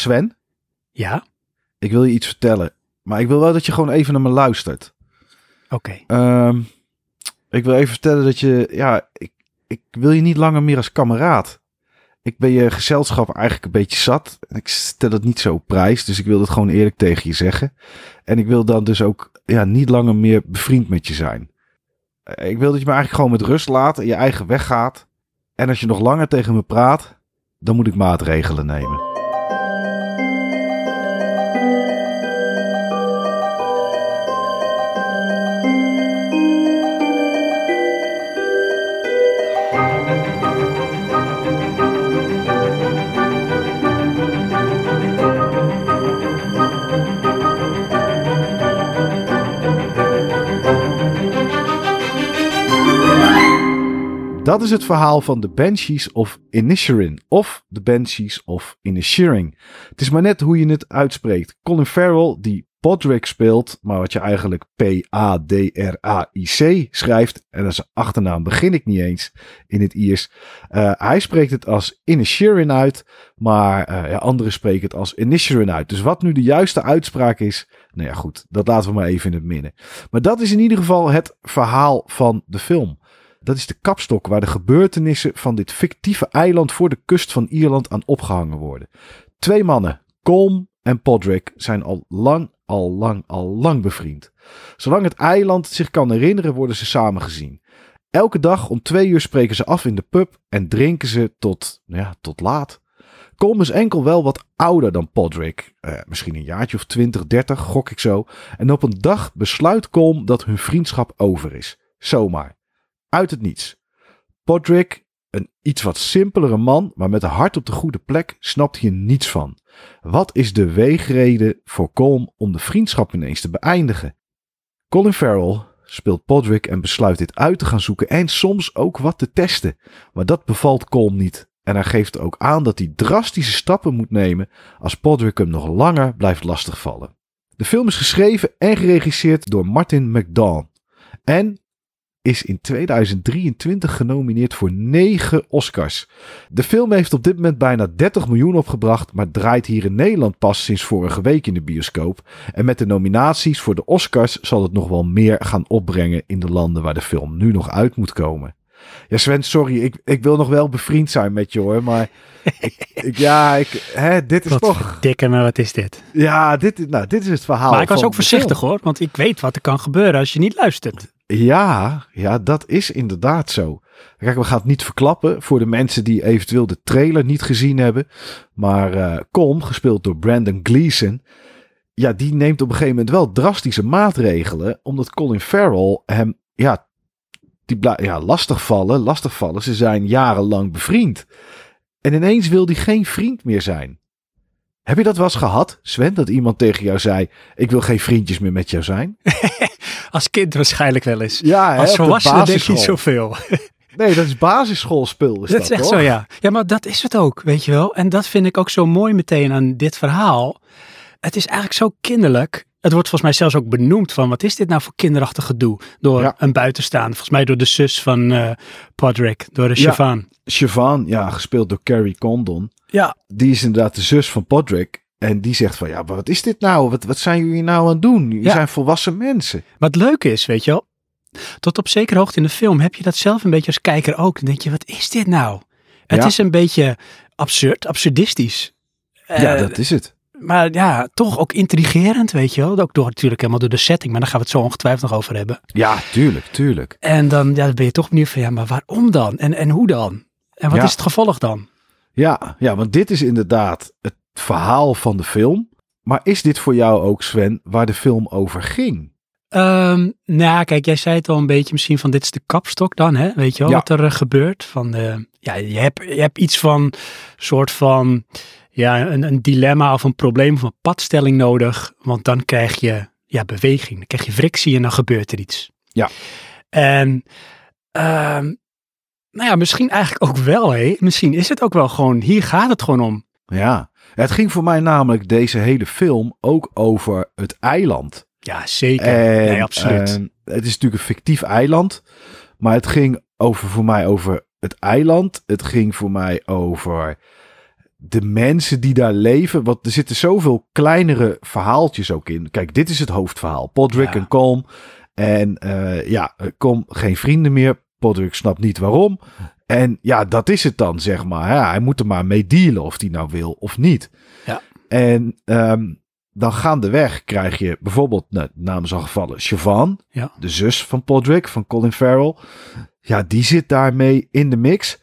Sven, Ja? ik wil je iets vertellen. Maar ik wil wel dat je gewoon even naar me luistert. Oké. Ehm, ik wil even vertellen dat je, ja, ik, ik wil je niet langer meer als kameraad. Ik ben je gezelschap eigenlijk een beetje zat. Ik stel het niet zo op prijs, dus ik wil het gewoon eerlijk tegen je zeggen. En ik wil dan dus ook ja, niet langer meer bevriend met je zijn. Eh, Ik wil dat je me eigenlijk gewoon met rust laat en je eigen weg gaat. En als je nog langer tegen me praat, dan moet ik maatregelen nemen. Dat is het verhaal van de Banshees of Inisherin. Of de Banshees of Inisherin. Het is maar net hoe je het uitspreekt. Colin Farrell, die Podrick speelt, maar wat je eigenlijk P-A-D-R-A-I-C schrijft. En dat zijn achternaam begin ik niet eens in het Iers. Eh, hij spreekt het als Inisherin uit, maar eh, ja, anderen spreken het als Inisherin uit. Dus wat nu de juiste uitspraak is, nou ja goed, dat laten we maar even in het midden. Maar dat is in ieder geval het verhaal van de film. Dat is de kapstok waar de gebeurtenissen van dit fictieve eiland voor de kust van Ierland aan opgehangen worden. Twee mannen, Colm en Podrick, zijn al lang, al lang, al lang bevriend. Zolang het eiland zich kan herinneren, worden ze samen gezien. Elke dag om twee uur spreken ze af in de pub en drinken ze tot, nou ja, tot laat. Colm is enkel wel wat ouder dan Podrick. Eh, misschien een jaartje of 20, 30, gok ik zo. En op een dag besluit Colm dat hun vriendschap over is. Zomaar. Uit het niets. Podrick, een iets wat simpelere man, maar met een hart op de goede plek, snapt hier niets van. Wat is de weegreden voor Colm om de vriendschap ineens te beëindigen? Colin Farrell speelt Podrick en besluit dit uit te gaan zoeken en soms ook wat te testen. Maar dat bevalt Colm niet. En hij geeft ook aan dat hij drastische stappen moet nemen als Podrick hem nog langer blijft lastigvallen. De film is geschreven en geregisseerd door Martin McDonagh. En is in 2023 genomineerd voor 9 Oscars. De film heeft op dit moment bijna 30 miljoen opgebracht, maar draait hier in Nederland pas sinds vorige week in de bioscoop. En met de nominaties voor de Oscars zal het nog wel meer gaan opbrengen in de landen waar de film nu nog uit moet komen. Ja, Sven, sorry, ik, ik wil nog wel bevriend zijn met je hoor, maar ik, ik- ja, ik, hè, dit is Wat toch, dikke, maar wat is dit? ja, dit, nou, dit is het verhaal. maar ik was ook voorzichtig hoor, want ik weet wat er kan gebeuren als je niet luistert. Ja, ja, dat is inderdaad zo. Kijk, we gaan het niet verklappen voor de mensen die eventueel de trailer niet gezien hebben. Maar eh Colm, gespeeld door Brandon Gleeson, ja, die neemt op een gegeven moment wel drastische maatregelen, omdat Colin Farrell hem, ja, die ja, lastigvallen, lastigvallen. Ze zijn jarenlang bevriend. En ineens wil hij geen vriend meer zijn. Heb je dat wel eens gehad, Sven, dat iemand tegen jou zei: Ik wil geen vriendjes meer met jou zijn? Als kind waarschijnlijk wel eens. Ja, hè, Als volwassene denk je niet zoveel. Nee, dat is basisschoolspul. Is dat dat, is echt zo, ja. Ja, maar dat is het ook, weet je wel. En dat vind ik ook zo mooi meteen aan dit verhaal. Het is eigenlijk zo kinderlijk. Het wordt volgens mij zelfs ook benoemd van wat is dit nou voor kinderachtig gedoe? Door Ja. een buitenstaander. Volgens mij door de zus van eh Podrick, door de Ja. Siobhan. Siobhan, ja, gespeeld door Carrie Condon. Ja, Die is inderdaad de zus van Podrick. En die zegt van, ja, maar wat is dit nou? Wat, wat zijn jullie nou aan het doen? Jullie Ja. zijn volwassen mensen. Wat leuk is, weet je wel. Tot op zekere hoogte in de film heb je dat zelf een beetje als kijker ook. Dan denk je, wat is dit nou? Het Ja. is een beetje absurd, absurdistisch. ja, Eh, dat is het. Maar ja, toch ook intrigerend, weet je wel. Ook door, natuurlijk helemaal door de setting, maar daar gaan we het zo ongetwijfeld nog over hebben. Ja, tuurlijk, tuurlijk. En dan, ja, dan ben je toch benieuwd van, ja, maar waarom dan? En, en hoe dan? En wat Ja. is het gevolg dan? Ja, ja, want dit is inderdaad het verhaal van de film. Maar is dit voor jou ook, Sven, waar de film over ging? Ehm, nou, kijk, jij zei het al een beetje misschien van dit is de kapstok dan, hè? Weet je wel Ja. wat er eh, gebeurt? Van, eh, ja, je hebt, je hebt iets van, soort van, ja, een, een dilemma of een probleem of een padstelling nodig. Want dan krijg je, ja, beweging. Dan krijg je frictie en dan gebeurt er iets. Ja. En, ehm, nou ja, misschien eigenlijk ook wel, hè? Misschien is het ook wel gewoon, hier gaat het gewoon om. Ja, het ging voor mij namelijk deze hele film ook over het eiland. Ja, zeker. En, nee, absoluut. en het is natuurlijk een fictief eiland. Maar het ging over, voor mij over het eiland. Het ging voor mij over de mensen die daar leven. Want er zitten zoveel kleinere verhaaltjes ook in. Kijk, dit is het hoofdverhaal. Podrick Ja. en Colm. En eh, ja, Colm geen vrienden meer. Podrick snapt niet waarom. En ja, dat is het dan, zeg maar. Ja, hij moet er maar mee dealen of hij nou wil of niet. Ja. En ehm, dan gaandeweg krijg je bijvoorbeeld, nou, is al gevallen, Siobhan. Ja. De zus van Podrick, van Colin Farrell. Ja, die zit daarmee in de mix.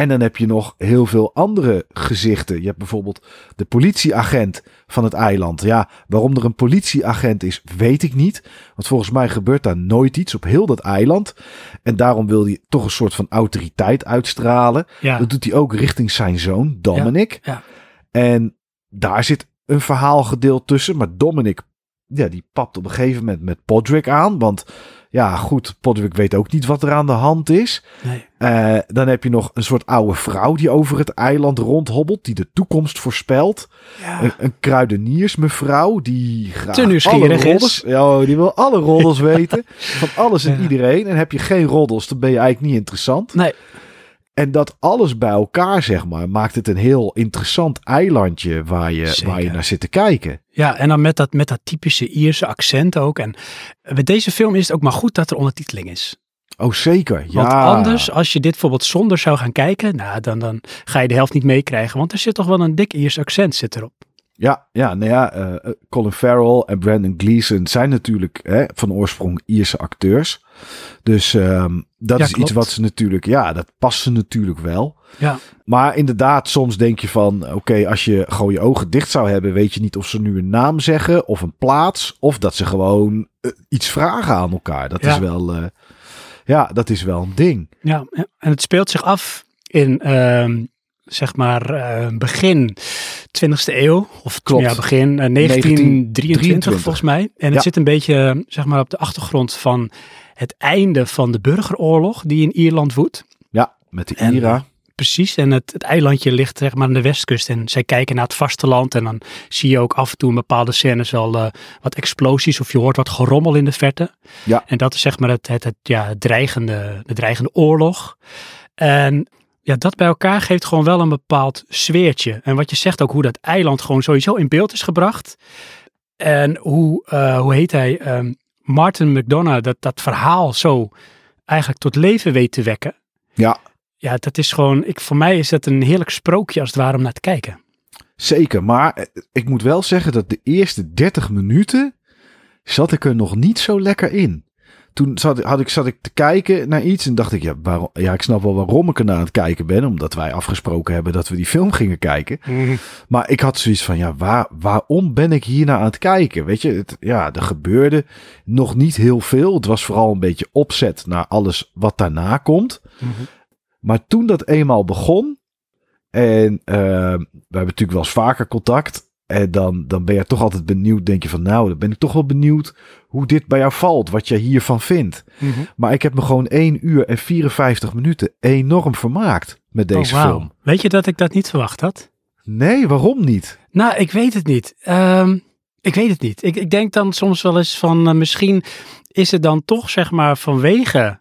En dan heb je nog heel veel andere gezichten. Je hebt bijvoorbeeld de politieagent van het eiland. Ja, waarom er een politieagent is, weet ik niet. Want volgens mij gebeurt daar nooit iets op heel dat eiland. En daarom wil hij toch een soort van autoriteit uitstralen. Ja, Dat doet hij ook richting zijn zoon, Dominic. ja. En daar zit een verhaalgedeelte tussen. Maar Dominic, ja, die papt op een gegeven moment met Podrick aan. Want ja, goed, Podrick weet ook niet wat er aan de hand is. nee. Eh, dan heb je nog een soort oude vrouw die over het eiland rondhobbelt. Die de toekomst voorspelt. Ja. Een, een kruideniersmevrouw die graag Te nieuwsgierig alle roddels, is. Ja, die wil alle roddels weten. Van alles en Ja. iedereen. En heb je geen roddels, dan ben je eigenlijk niet interessant. Nee. En dat alles bij elkaar, zeg maar, maakt het een heel interessant eilandje waar je, Zeker. waar je naar zit te kijken. Ja, en dan met dat, met dat typische Ierse accent ook. En bij deze film is het ook maar goed dat er ondertiteling is. Oh, zeker. Ja. Want anders, als je dit bijvoorbeeld zonder zou gaan kijken, nou, dan, dan ga je de helft niet meekrijgen. Want er zit toch wel een dik Iers accent zit erop. Ja, ja, nou ja, eh, eh, Colin Farrell en Brandon Gleeson zijn natuurlijk hè, van oorsprong Ierse acteurs. Dus ehm, dat Ja, is iets wat ze natuurlijk, ja, dat past ze natuurlijk wel. Ja, Maar inderdaad, soms denk je van, oké, als je gewoon je ogen dicht zou hebben, weet je niet of ze nu een naam zeggen of een plaats, of dat ze gewoon eh, iets vragen aan elkaar. Dat Ja. is wel, eh, ja, dat is wel een ding. ja, en het speelt zich af in, ehm, zeg maar, eh, begin 20e eeuw. Of Klopt. ja, begin eh, 1923 1923. volgens mij. En het Ja. zit een beetje, zeg maar, op de achtergrond van het einde van de burgeroorlog die in Ierland woedt. Ja, met de En, IRA. Precies, en het, het eilandje ligt zeg maar aan de westkust en zij kijken naar het vasteland en dan zie je ook af en toe in bepaalde scènes wel eh, wat explosies of je hoort wat gerommel in de verte. Ja. En dat is zeg maar het, het, het, ja, dreigende, de dreigende oorlog. En ja, dat bij elkaar geeft gewoon wel een bepaald sfeertje. En wat je zegt ook, hoe dat eiland gewoon sowieso in beeld is gebracht. En hoe, eh, hoe heet hij, Ehm, Martin McDonough, dat, dat verhaal zo eigenlijk tot leven weet te wekken. Ja, Ja, dat is gewoon, ik, voor mij is dat een heerlijk sprookje als het ware om naar te kijken. zeker. Maar eh, ik moet wel zeggen dat de eerste 30 minuten zat ik er nog niet zo lekker in. Toen zat, had ik, zat ik te kijken naar iets en dacht ik, ja, waarom, ja, ik snap wel waarom ik er naar aan het kijken ben. Omdat wij afgesproken hebben dat we die film gingen kijken. Maar ik had zoiets van, ja, waar, waarom ben ik hier naar aan het kijken? Weet je, het, ja, er gebeurde nog niet heel veel. Het was vooral een beetje opzet naar alles wat daarna komt. Maar toen dat eenmaal begon, en eh, we hebben natuurlijk wel eens vaker contact. En dan, dan ben je toch altijd benieuwd. Denk je van, nou, dan ben ik toch wel benieuwd hoe dit bij jou valt. Wat je hiervan vindt. Maar ik heb me gewoon 1 uur en 54 minuten enorm vermaakt met deze Oh, wauw. film. Weet je dat ik dat niet verwacht had? Nee, waarom niet? Nou, ik weet het niet. Ehm, ik weet het niet. Ik, ik denk dan soms wel eens van, eh, misschien is het dan toch zeg maar vanwege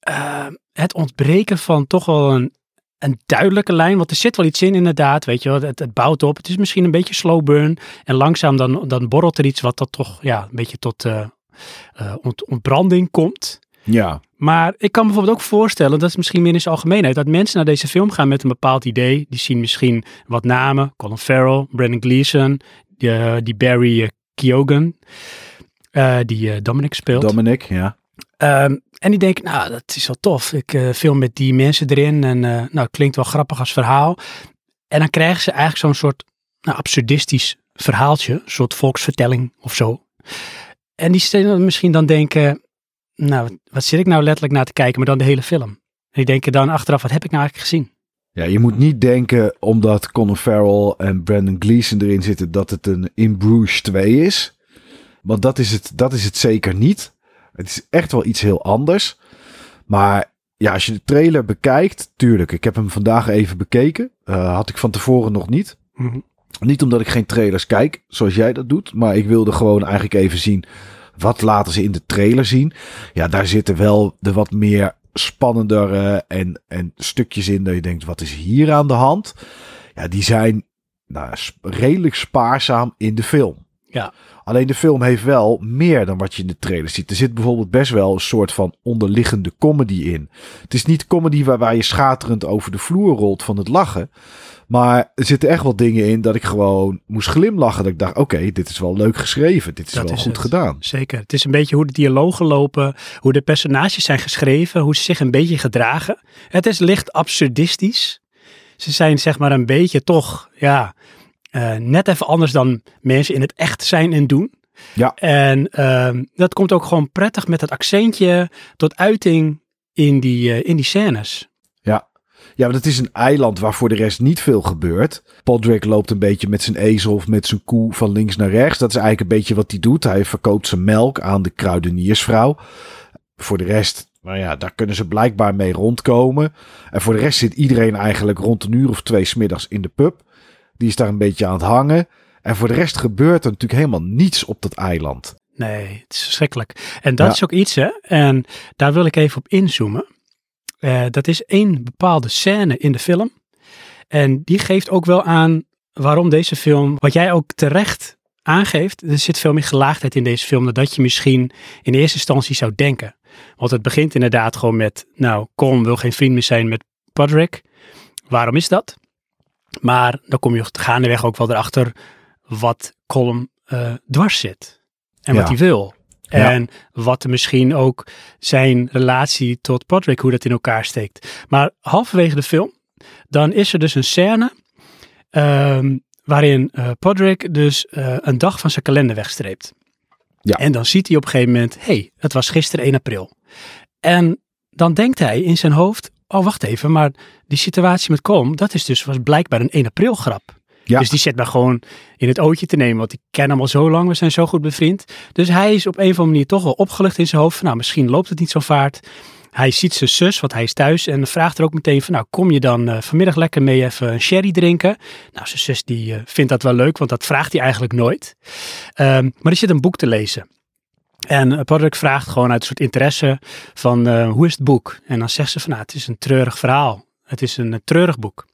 eh, het ontbreken van toch wel een, een duidelijke lijn. Want er zit wel iets in inderdaad, weet je wel. Het, het bouwt op. Het is misschien een beetje slow burn. En langzaam dan, dan borrelt er iets wat dat toch ja, een beetje tot eh, eh, ont- ontbranding komt. Ja, Maar ik kan me bijvoorbeeld ook voorstellen, dat is misschien meer in zijn algemeenheid, dat mensen naar deze film gaan met een bepaald idee. Die zien misschien wat namen, Colin Farrell, Brandon Gleeson, die, eh, die Barry Keoghan, die Dominic speelt. Dominic, ja. Ehm, en die denken, nou, dat is wel tof. Ik eh, film met die mensen erin en eh, nou, klinkt wel grappig als verhaal. En dan krijgen ze eigenlijk zo'n soort nou, absurdistisch verhaaltje, een soort volksvertelling of zo. En die misschien dan denken, nou, wat- zit ik nou letterlijk naar te kijken, maar dan de hele film. En die denken dan achteraf, wat heb ik nou eigenlijk gezien? Ja, je moet niet denken omdat Colin Farrell en Brandon Gleeson erin zitten dat het een In Bruges 2 is. Want dat is het, dat is het zeker niet. Het is echt wel iets heel anders. Maar ja, als je de trailer bekijkt, tuurlijk, ik heb hem vandaag even bekeken. Eh, had ik van tevoren nog niet. Niet omdat ik geen trailers kijk, zoals jij dat doet. Maar ik wilde gewoon eigenlijk even zien. Wat laten ze in de trailer zien? Ja, daar zitten wel de wat meer spannendere en, en stukjes in. Dat je denkt, wat is hier aan de hand? ja, die zijn nou, redelijk spaarzaam in de film. Ja. Alleen de film heeft wel meer dan wat je in de trailer ziet. Er zit bijvoorbeeld best wel een soort van onderliggende comedy in. Het is niet comedy waarbij je schaterend over de vloer rolt van het lachen. Maar er zitten echt wel dingen in dat ik gewoon moest glimlachen. Dat ik dacht, oké, dit is wel leuk geschreven. Dit is Dat wel is goed het. gedaan. Zeker. Het is een beetje hoe de dialogen lopen, hoe de personages zijn geschreven, hoe ze zich een beetje gedragen. Het is licht absurdistisch. Ze zijn zeg maar een beetje toch, ja, eh, net even anders dan mensen in het echt zijn en doen. Ja. En ehm, dat komt ook gewoon prettig met het accentje tot uiting in die, eh, in die scènes. Ja, want het is een eiland waar voor de rest niet veel gebeurt. Podrick loopt een beetje met zijn ezel of met zijn koe van links naar rechts. Dat is eigenlijk een beetje wat hij doet. Hij verkoopt zijn melk aan de kruideniersvrouw. Voor de rest, nou ja, daar kunnen ze blijkbaar mee rondkomen. En voor de rest zit iedereen eigenlijk rond een uur of twee smiddags in de pub. Die is daar een beetje aan het hangen. En voor de rest gebeurt er natuurlijk helemaal niets op dat eiland. Nee, het is verschrikkelijk. En dat Ja. is ook iets, hè. En daar wil ik even op inzoomen. Eh, dat is één bepaalde scène in de film. En die geeft ook wel aan waarom deze film, wat jij ook terecht aangeeft, er zit veel meer gelaagdheid in deze film dan dat je misschien in eerste instantie zou denken. Want het begint inderdaad gewoon met, nou, Colm wil geen vriend meer zijn met Podrick. Waarom is dat? Maar dan kom je gaandeweg ook wel erachter wat Colm eh, dwars zit. En wat hij wil. Ja. En wat misschien ook zijn relatie tot Podrick, hoe dat in elkaar steekt. Maar halverwege de film, dan is er dus een scène ehm, waarin eh, Podrick dus eh, een dag van zijn kalender wegstreept. Ja. En dan ziet hij op een gegeven moment, hé, hey, het was gisteren 1 april. En dan denkt hij in zijn hoofd, oh wacht even, maar die situatie met Colm, dat is dus was blijkbaar een 1 april grap. Ja. Dus die zit maar gewoon in het ootje te nemen, want ik ken hem al zo lang, we zijn zo goed bevriend. Dus hij is op een of andere manier toch wel opgelucht in zijn hoofd van, nou misschien loopt het niet zo vaart. Hij ziet zijn zus, want hij is thuis en vraagt er ook meteen van, nou kom je dan eh, vanmiddag lekker mee even een sherry drinken? Nou, zijn zus die eh, vindt dat wel leuk, want dat vraagt hij eigenlijk nooit. Ehm, maar er zit een boek te lezen. En Podrick vraagt gewoon uit een soort interesse van, eh, hoe is het boek? En dan zegt ze van, nou, het is een treurig verhaal. Het is een eh, treurig boek.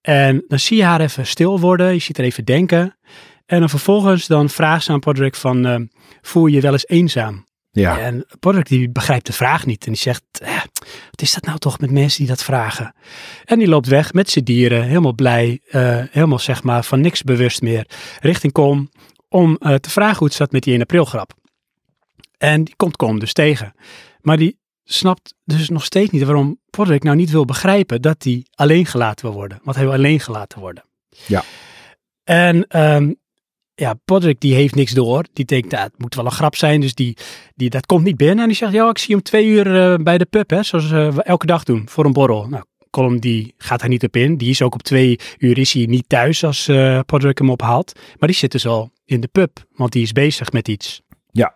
En dan zie je haar even stil worden, je ziet haar even denken. En dan vervolgens dan vraagt ze aan Podrick van, eh, voel je je wel eens eenzaam? Ja, En Podrick die begrijpt de vraag niet. En die zegt, eh, wat is dat nou toch met mensen die dat vragen? En die loopt weg met zijn dieren, helemaal blij, helemaal zeg maar van niks bewust meer, richting Colm, om te vragen hoe het zat met die 1 april grap. En die komt Colm dus tegen. Maar die snapt dus nog steeds niet waarom Podrick nou niet wil begrijpen dat hij alleen gelaten wil worden. Want hij wil alleen gelaten worden. Ja. En ehm, ja, Podrick die heeft niks door. Die denkt, dat het moet wel een grap zijn. Dus die, die, dat komt niet binnen. En die zegt, ja, ik zie hem twee uur eh, bij de pub, hè, zoals eh, we elke dag doen, voor een borrel. Nou, Colm die gaat daar niet op in. Die is ook op twee uur is hij niet thuis als eh Podrick hem ophaalt. Maar die zit dus al in de pub, want die is bezig met iets. Ja.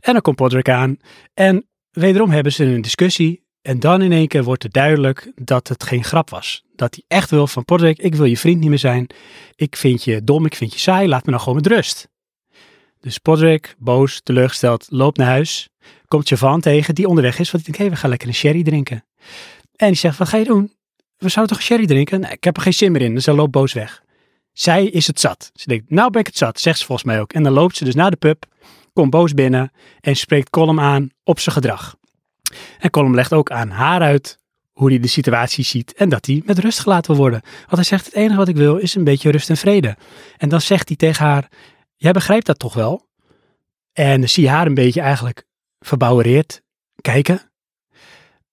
En dan komt Podrick aan. En wederom hebben ze een discussie. En dan in één keer wordt het duidelijk dat het geen grap was. Dat hij echt wil van Podrick, ik wil je vriend niet meer zijn. Ik vind je dom, ik vind je saai, laat me nou gewoon met rust. Dus Podrick, boos, teleurgesteld, loopt naar huis. Komt Javan tegen, die onderweg is. Want hij denkt, hé, we gaan lekker een sherry drinken. En die zegt, wat ga je doen? We zouden toch sherry drinken? Ik heb er geen zin meer in. Dus hij loopt boos weg. Zij is het zat. Ze denkt, nou ben ik het zat, zegt ze volgens mij ook. En dan loopt ze dus naar de pub, komt boos binnen en spreekt Colm aan op zijn gedrag. En Colm legt ook aan haar uit hoe hij de situatie ziet en dat hij met rust gelaten wil worden. Want hij zegt, het enige wat ik wil is een beetje rust en vrede. En dan zegt hij tegen haar, jij begrijpt dat toch wel? En dan zie je haar een beetje eigenlijk verbouwereerd kijken.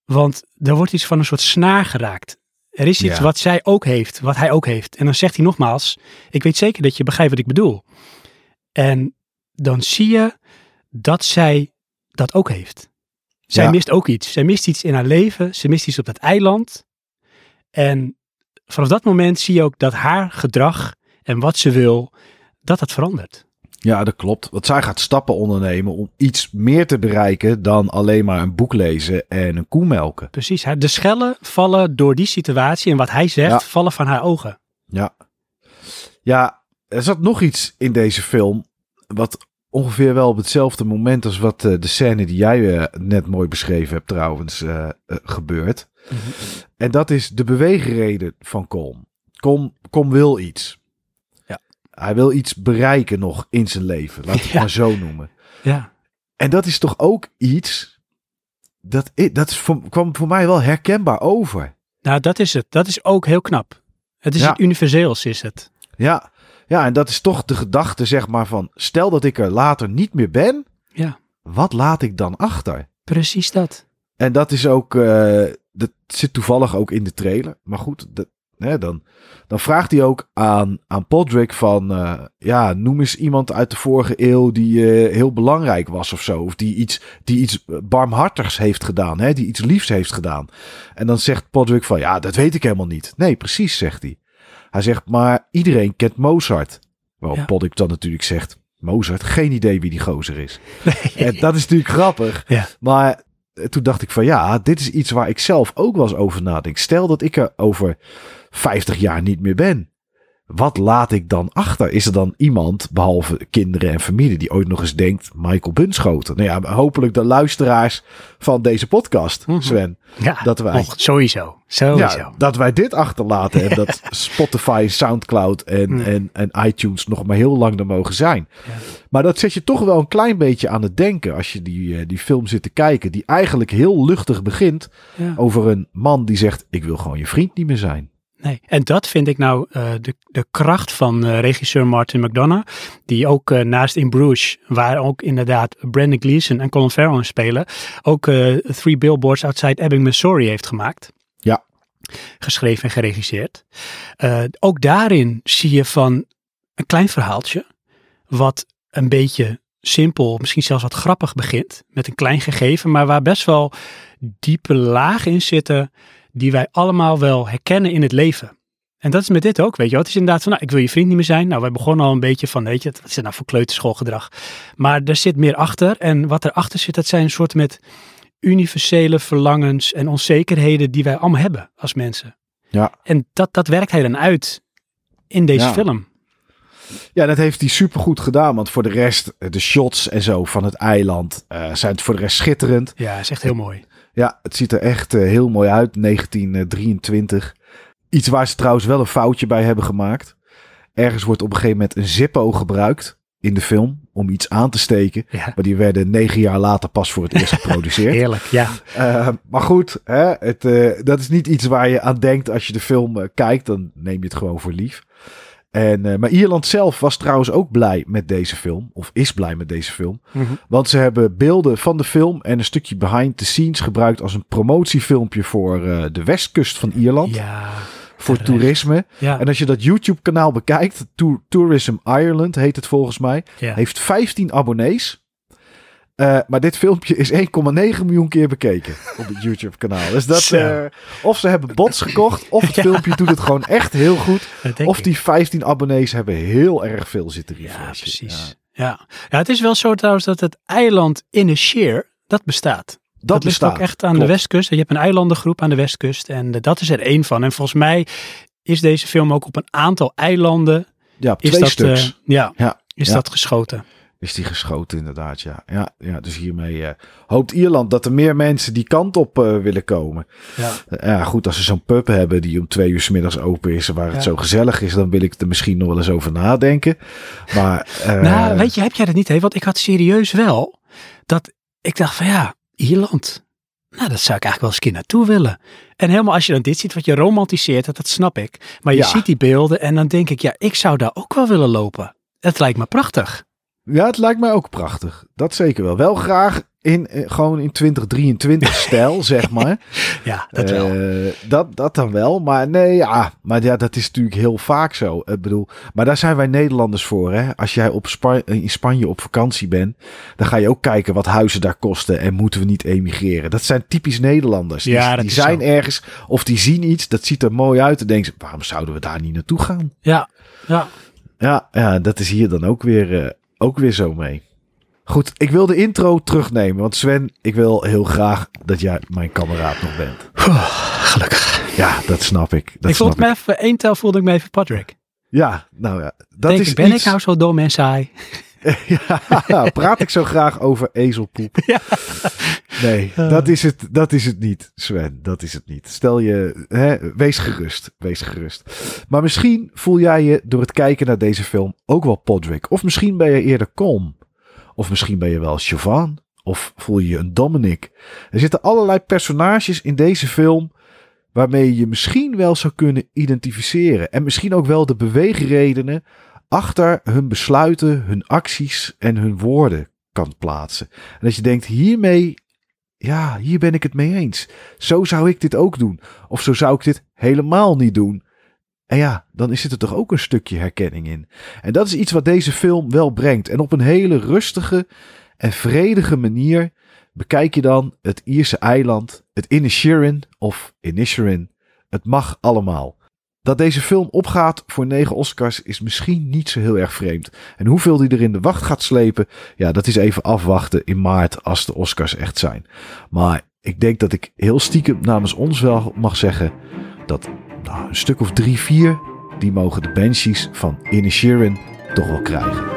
Want er wordt iets van een soort snaar geraakt. Er is iets Ja. wat zij ook heeft, wat hij ook heeft. En dan zegt hij nogmaals, ik weet zeker dat je begrijpt wat ik bedoel. En dan zie je dat zij dat ook heeft. Zij Ja. mist ook iets. Zij mist iets in haar leven. Ze mist iets op dat eiland. En vanaf dat moment zie je ook dat haar gedrag en wat ze wil, dat dat verandert. Ja, dat klopt. Want zij gaat stappen ondernemen om iets meer te bereiken dan alleen maar een boek lezen en een koe melken. Precies. De schellen vallen door die situatie en wat hij zegt, Ja. vallen van haar ogen. Ja. Ja, er zat nog iets in deze film wat ongeveer wel op hetzelfde moment als wat eh, de scène die jij eh, net mooi beschreven hebt trouwens eh, gebeurt. En dat is de beweegreden van Colm. Kom, kom wil iets. Ja. Hij wil iets bereiken nog in zijn leven. Laat ik het Ja. maar zo noemen. Ja. En dat is toch ook iets. Dat, dat is voor, kwam voor mij wel herkenbaar over. Nou, dat is het. Dat is ook heel knap. Het is Ja. iets universeels, is het. Ja. Ja, en dat is toch de gedachte, zeg maar, van stel dat ik er later niet meer ben, Ja, wat laat ik dan achter? precies dat. En dat is ook, eh, dat zit toevallig ook in de trailer. Maar goed, dat, hè, dan, dan vraagt hij ook aan, aan Podrick van, eh, ja, noem eens iemand uit de vorige eeuw die eh, heel belangrijk was of zo. Of die iets, die iets barmhartigs heeft gedaan, hè, die iets liefs heeft gedaan. En dan zegt Podrick van, ja, dat weet ik helemaal niet. Nee, precies, zegt hij. Hij zegt, maar iedereen kent Mozart. Waarop Ja. Dan natuurlijk zegt, Mozart, geen idee wie die gozer is. En dat is natuurlijk grappig. Ja. Maar eh, toen dacht ik van ja, dit is iets waar ik zelf ook wel eens over nadenk. Stel dat ik er over 50 jaar niet meer ben. Wat laat ik dan achter? Is er dan iemand, behalve kinderen en familie, die ooit nog eens denkt: Michael Bunschoten? Nou ja, hopelijk de luisteraars van deze podcast, Mhm. Sven. Ja, Dat wij- och, sowieso. Sowieso. Ja, dat wij dit achterlaten en dat Spotify, Soundcloud en, en, en iTunes nog maar heel lang er mogen zijn. Ja. Maar dat zet je toch wel een klein beetje aan het denken als je die, eh, die film zit te kijken. Die eigenlijk heel luchtig begint over een man die zegt: Ik wil gewoon je vriend niet meer zijn. Nee. En dat vind ik nou eh, de, de kracht van eh, regisseur Martin McDonough. Die ook eh, naast In Bruges, waar ook inderdaad Brandon Gleeson en Colin Farrell in spelen. Ook Three Billboards Outside Ebbing, Missouri heeft gemaakt. Ja. Geschreven en geregisseerd. Ook daarin zie je van een klein verhaaltje. Wat een beetje simpel, misschien zelfs wat grappig begint. Met een klein gegeven, maar waar best wel diepe lagen in zitten die wij allemaal wel herkennen in het leven. En dat is met dit ook, weet je wel. Het is inderdaad van, nou, ik wil je vriend niet meer zijn. Nou, wij begonnen al een beetje van, weet je, wat is het nou voor kleuterschoolgedrag? Maar er zit meer achter. En wat erachter zit, dat zijn een soort met universele verlangens en onzekerheden die wij allemaal hebben als mensen. Ja. En dat, dat werkt hij dan uit in deze Ja. film. Ja, dat heeft hij supergoed gedaan. Want voor de rest, eh, de shots en zo van het eiland eh, zijn het voor de rest schitterend. Ja, is echt heel mooi. Ja, het ziet er echt eh, heel mooi uit. 1923. Iets waar ze trouwens wel een foutje bij hebben gemaakt. Ergens wordt op een gegeven moment een Zippo gebruikt in de film om iets aan te steken. Ja, Maar die werden negen jaar later pas voor het eerst geproduceerd. heerlijk. Ja, Eh, maar goed, hè, het, eh, dat is niet iets waar je aan denkt als je de film kijkt. Dan neem je het gewoon voor lief. En, eh, maar Ierland zelf was trouwens ook blij met deze film. Of is blij met deze film. Mhm. Want ze hebben beelden van de film en een stukje behind the scenes gebruikt als een promotiefilmpje voor eh, de westkust van Ierland. ja, voor terecht. toerisme. ja, En als je dat YouTube kanaal bekijkt, Tour- Tourism Ireland heet het volgens mij, ja. heeft 15 abonnees. Eh, maar dit filmpje is 1,9 miljoen keer bekeken op het YouTube kanaal. Dus dat, eh, of ze hebben bots gekocht, of het filmpje doet het gewoon echt heel goed. Dat Of die 15 abonnees hebben heel erg veel zitten Ja, refreshen. precies. Ja. Ja. het is wel zo trouwens dat het eiland Inisheer, dat bestaat. Dat, ligt bestaat. ook echt aan Klopt. de westkust. Je hebt een eilandengroep aan de westkust en eh, dat is er één van. En volgens mij is deze film ook op een aantal eilanden Ja, op is twee dat, stuks. ja, Ja, is ja. dat geschoten. Is die geschoten inderdaad, ja. Ja, ja dus hiermee eh, hoopt Ierland dat er meer mensen die kant op eh, willen komen. Ja. Eh, ja, goed, als ze zo'n pub hebben die om twee uur 's middags open is, waar het zo gezellig is, dan wil ik er misschien nog wel eens over nadenken. Maar, nou, weet je, heb jij dat niet? Hè? Want ik had serieus wel dat ik dacht van ja, Ierland. Nou, dat zou ik eigenlijk wel eens een keer naartoe willen. En helemaal als je dan dit ziet, wat je romantiseert, dat, dat snap ik. Maar je Ja. ziet die beelden en dan denk ik, ja, ik zou daar ook wel willen lopen. Het lijkt me prachtig. Ja, het lijkt mij ook prachtig. Dat zeker wel. Wel graag in, eh, gewoon in 2023 stijl, zeg maar. Ja, dat wel. Eh, dat, dat dan wel. Maar nee, ja. Maar ja, dat is natuurlijk heel vaak zo. Ik bedoel, maar daar zijn wij Nederlanders voor. Hè? Als jij op Spa- in Spanje op vakantie bent, dan ga je ook kijken wat huizen daar kosten. En moeten we niet emigreren? Dat zijn typisch Nederlanders. Die, Ja, dat die zijn zo. ergens of die zien iets, dat ziet er mooi uit. En denken ze, waarom zouden we daar niet naartoe gaan? Ja, ja. Ja, ja dat is hier dan ook weer, eh, ook weer zo mee. Goed, ik wil de intro terugnemen. Want Sven, ik wil heel graag dat jij mijn kameraad nog bent. Gelukkig. Ja, dat snap ik. Dat ik snap voelde me even, één tel voelde ik me even Patrick. Ja, nou ja. Dat Denk is ik, ben iets... ik nou zo dom en saai? ja, praat ik zo graag over ezelpoep. Ja. Nee, dat, is het, dat is het niet, Sven. Dat is het niet. Stel je, hè, wees gerust. Wees gerust. Maar misschien voel jij je door het kijken naar deze film ook wel Podrick. Of misschien ben je eerder Colm. Of misschien ben je wel Siobhan. Of voel je je een Dominic. Er zitten allerlei personages in deze film waarmee je je misschien wel zou kunnen identificeren. En misschien ook wel de beweegredenen achter hun besluiten, hun acties en hun woorden kan plaatsen. En dat je denkt, hiermee, ja, hier ben ik het mee eens. Zo zou ik dit ook doen. Of zo zou ik dit helemaal niet doen. En ja, dan is er toch ook een stukje herkenning in. En dat is iets wat deze film wel brengt. En op een hele rustige en vredige manier bekijk je dan het Ierse eiland, het Inisherin of Inisherin. Het mag allemaal. Dat deze film opgaat voor negen Oscars is misschien niet zo heel erg vreemd. En hoeveel die er in de wacht gaat slepen, ja, dat is even afwachten in maart als de Oscars echt zijn. Maar ik denk dat ik heel stiekem namens ons wel mag zeggen dat nou, een stuk of drie, vier, die mogen de Banshees van Inisherin toch wel krijgen.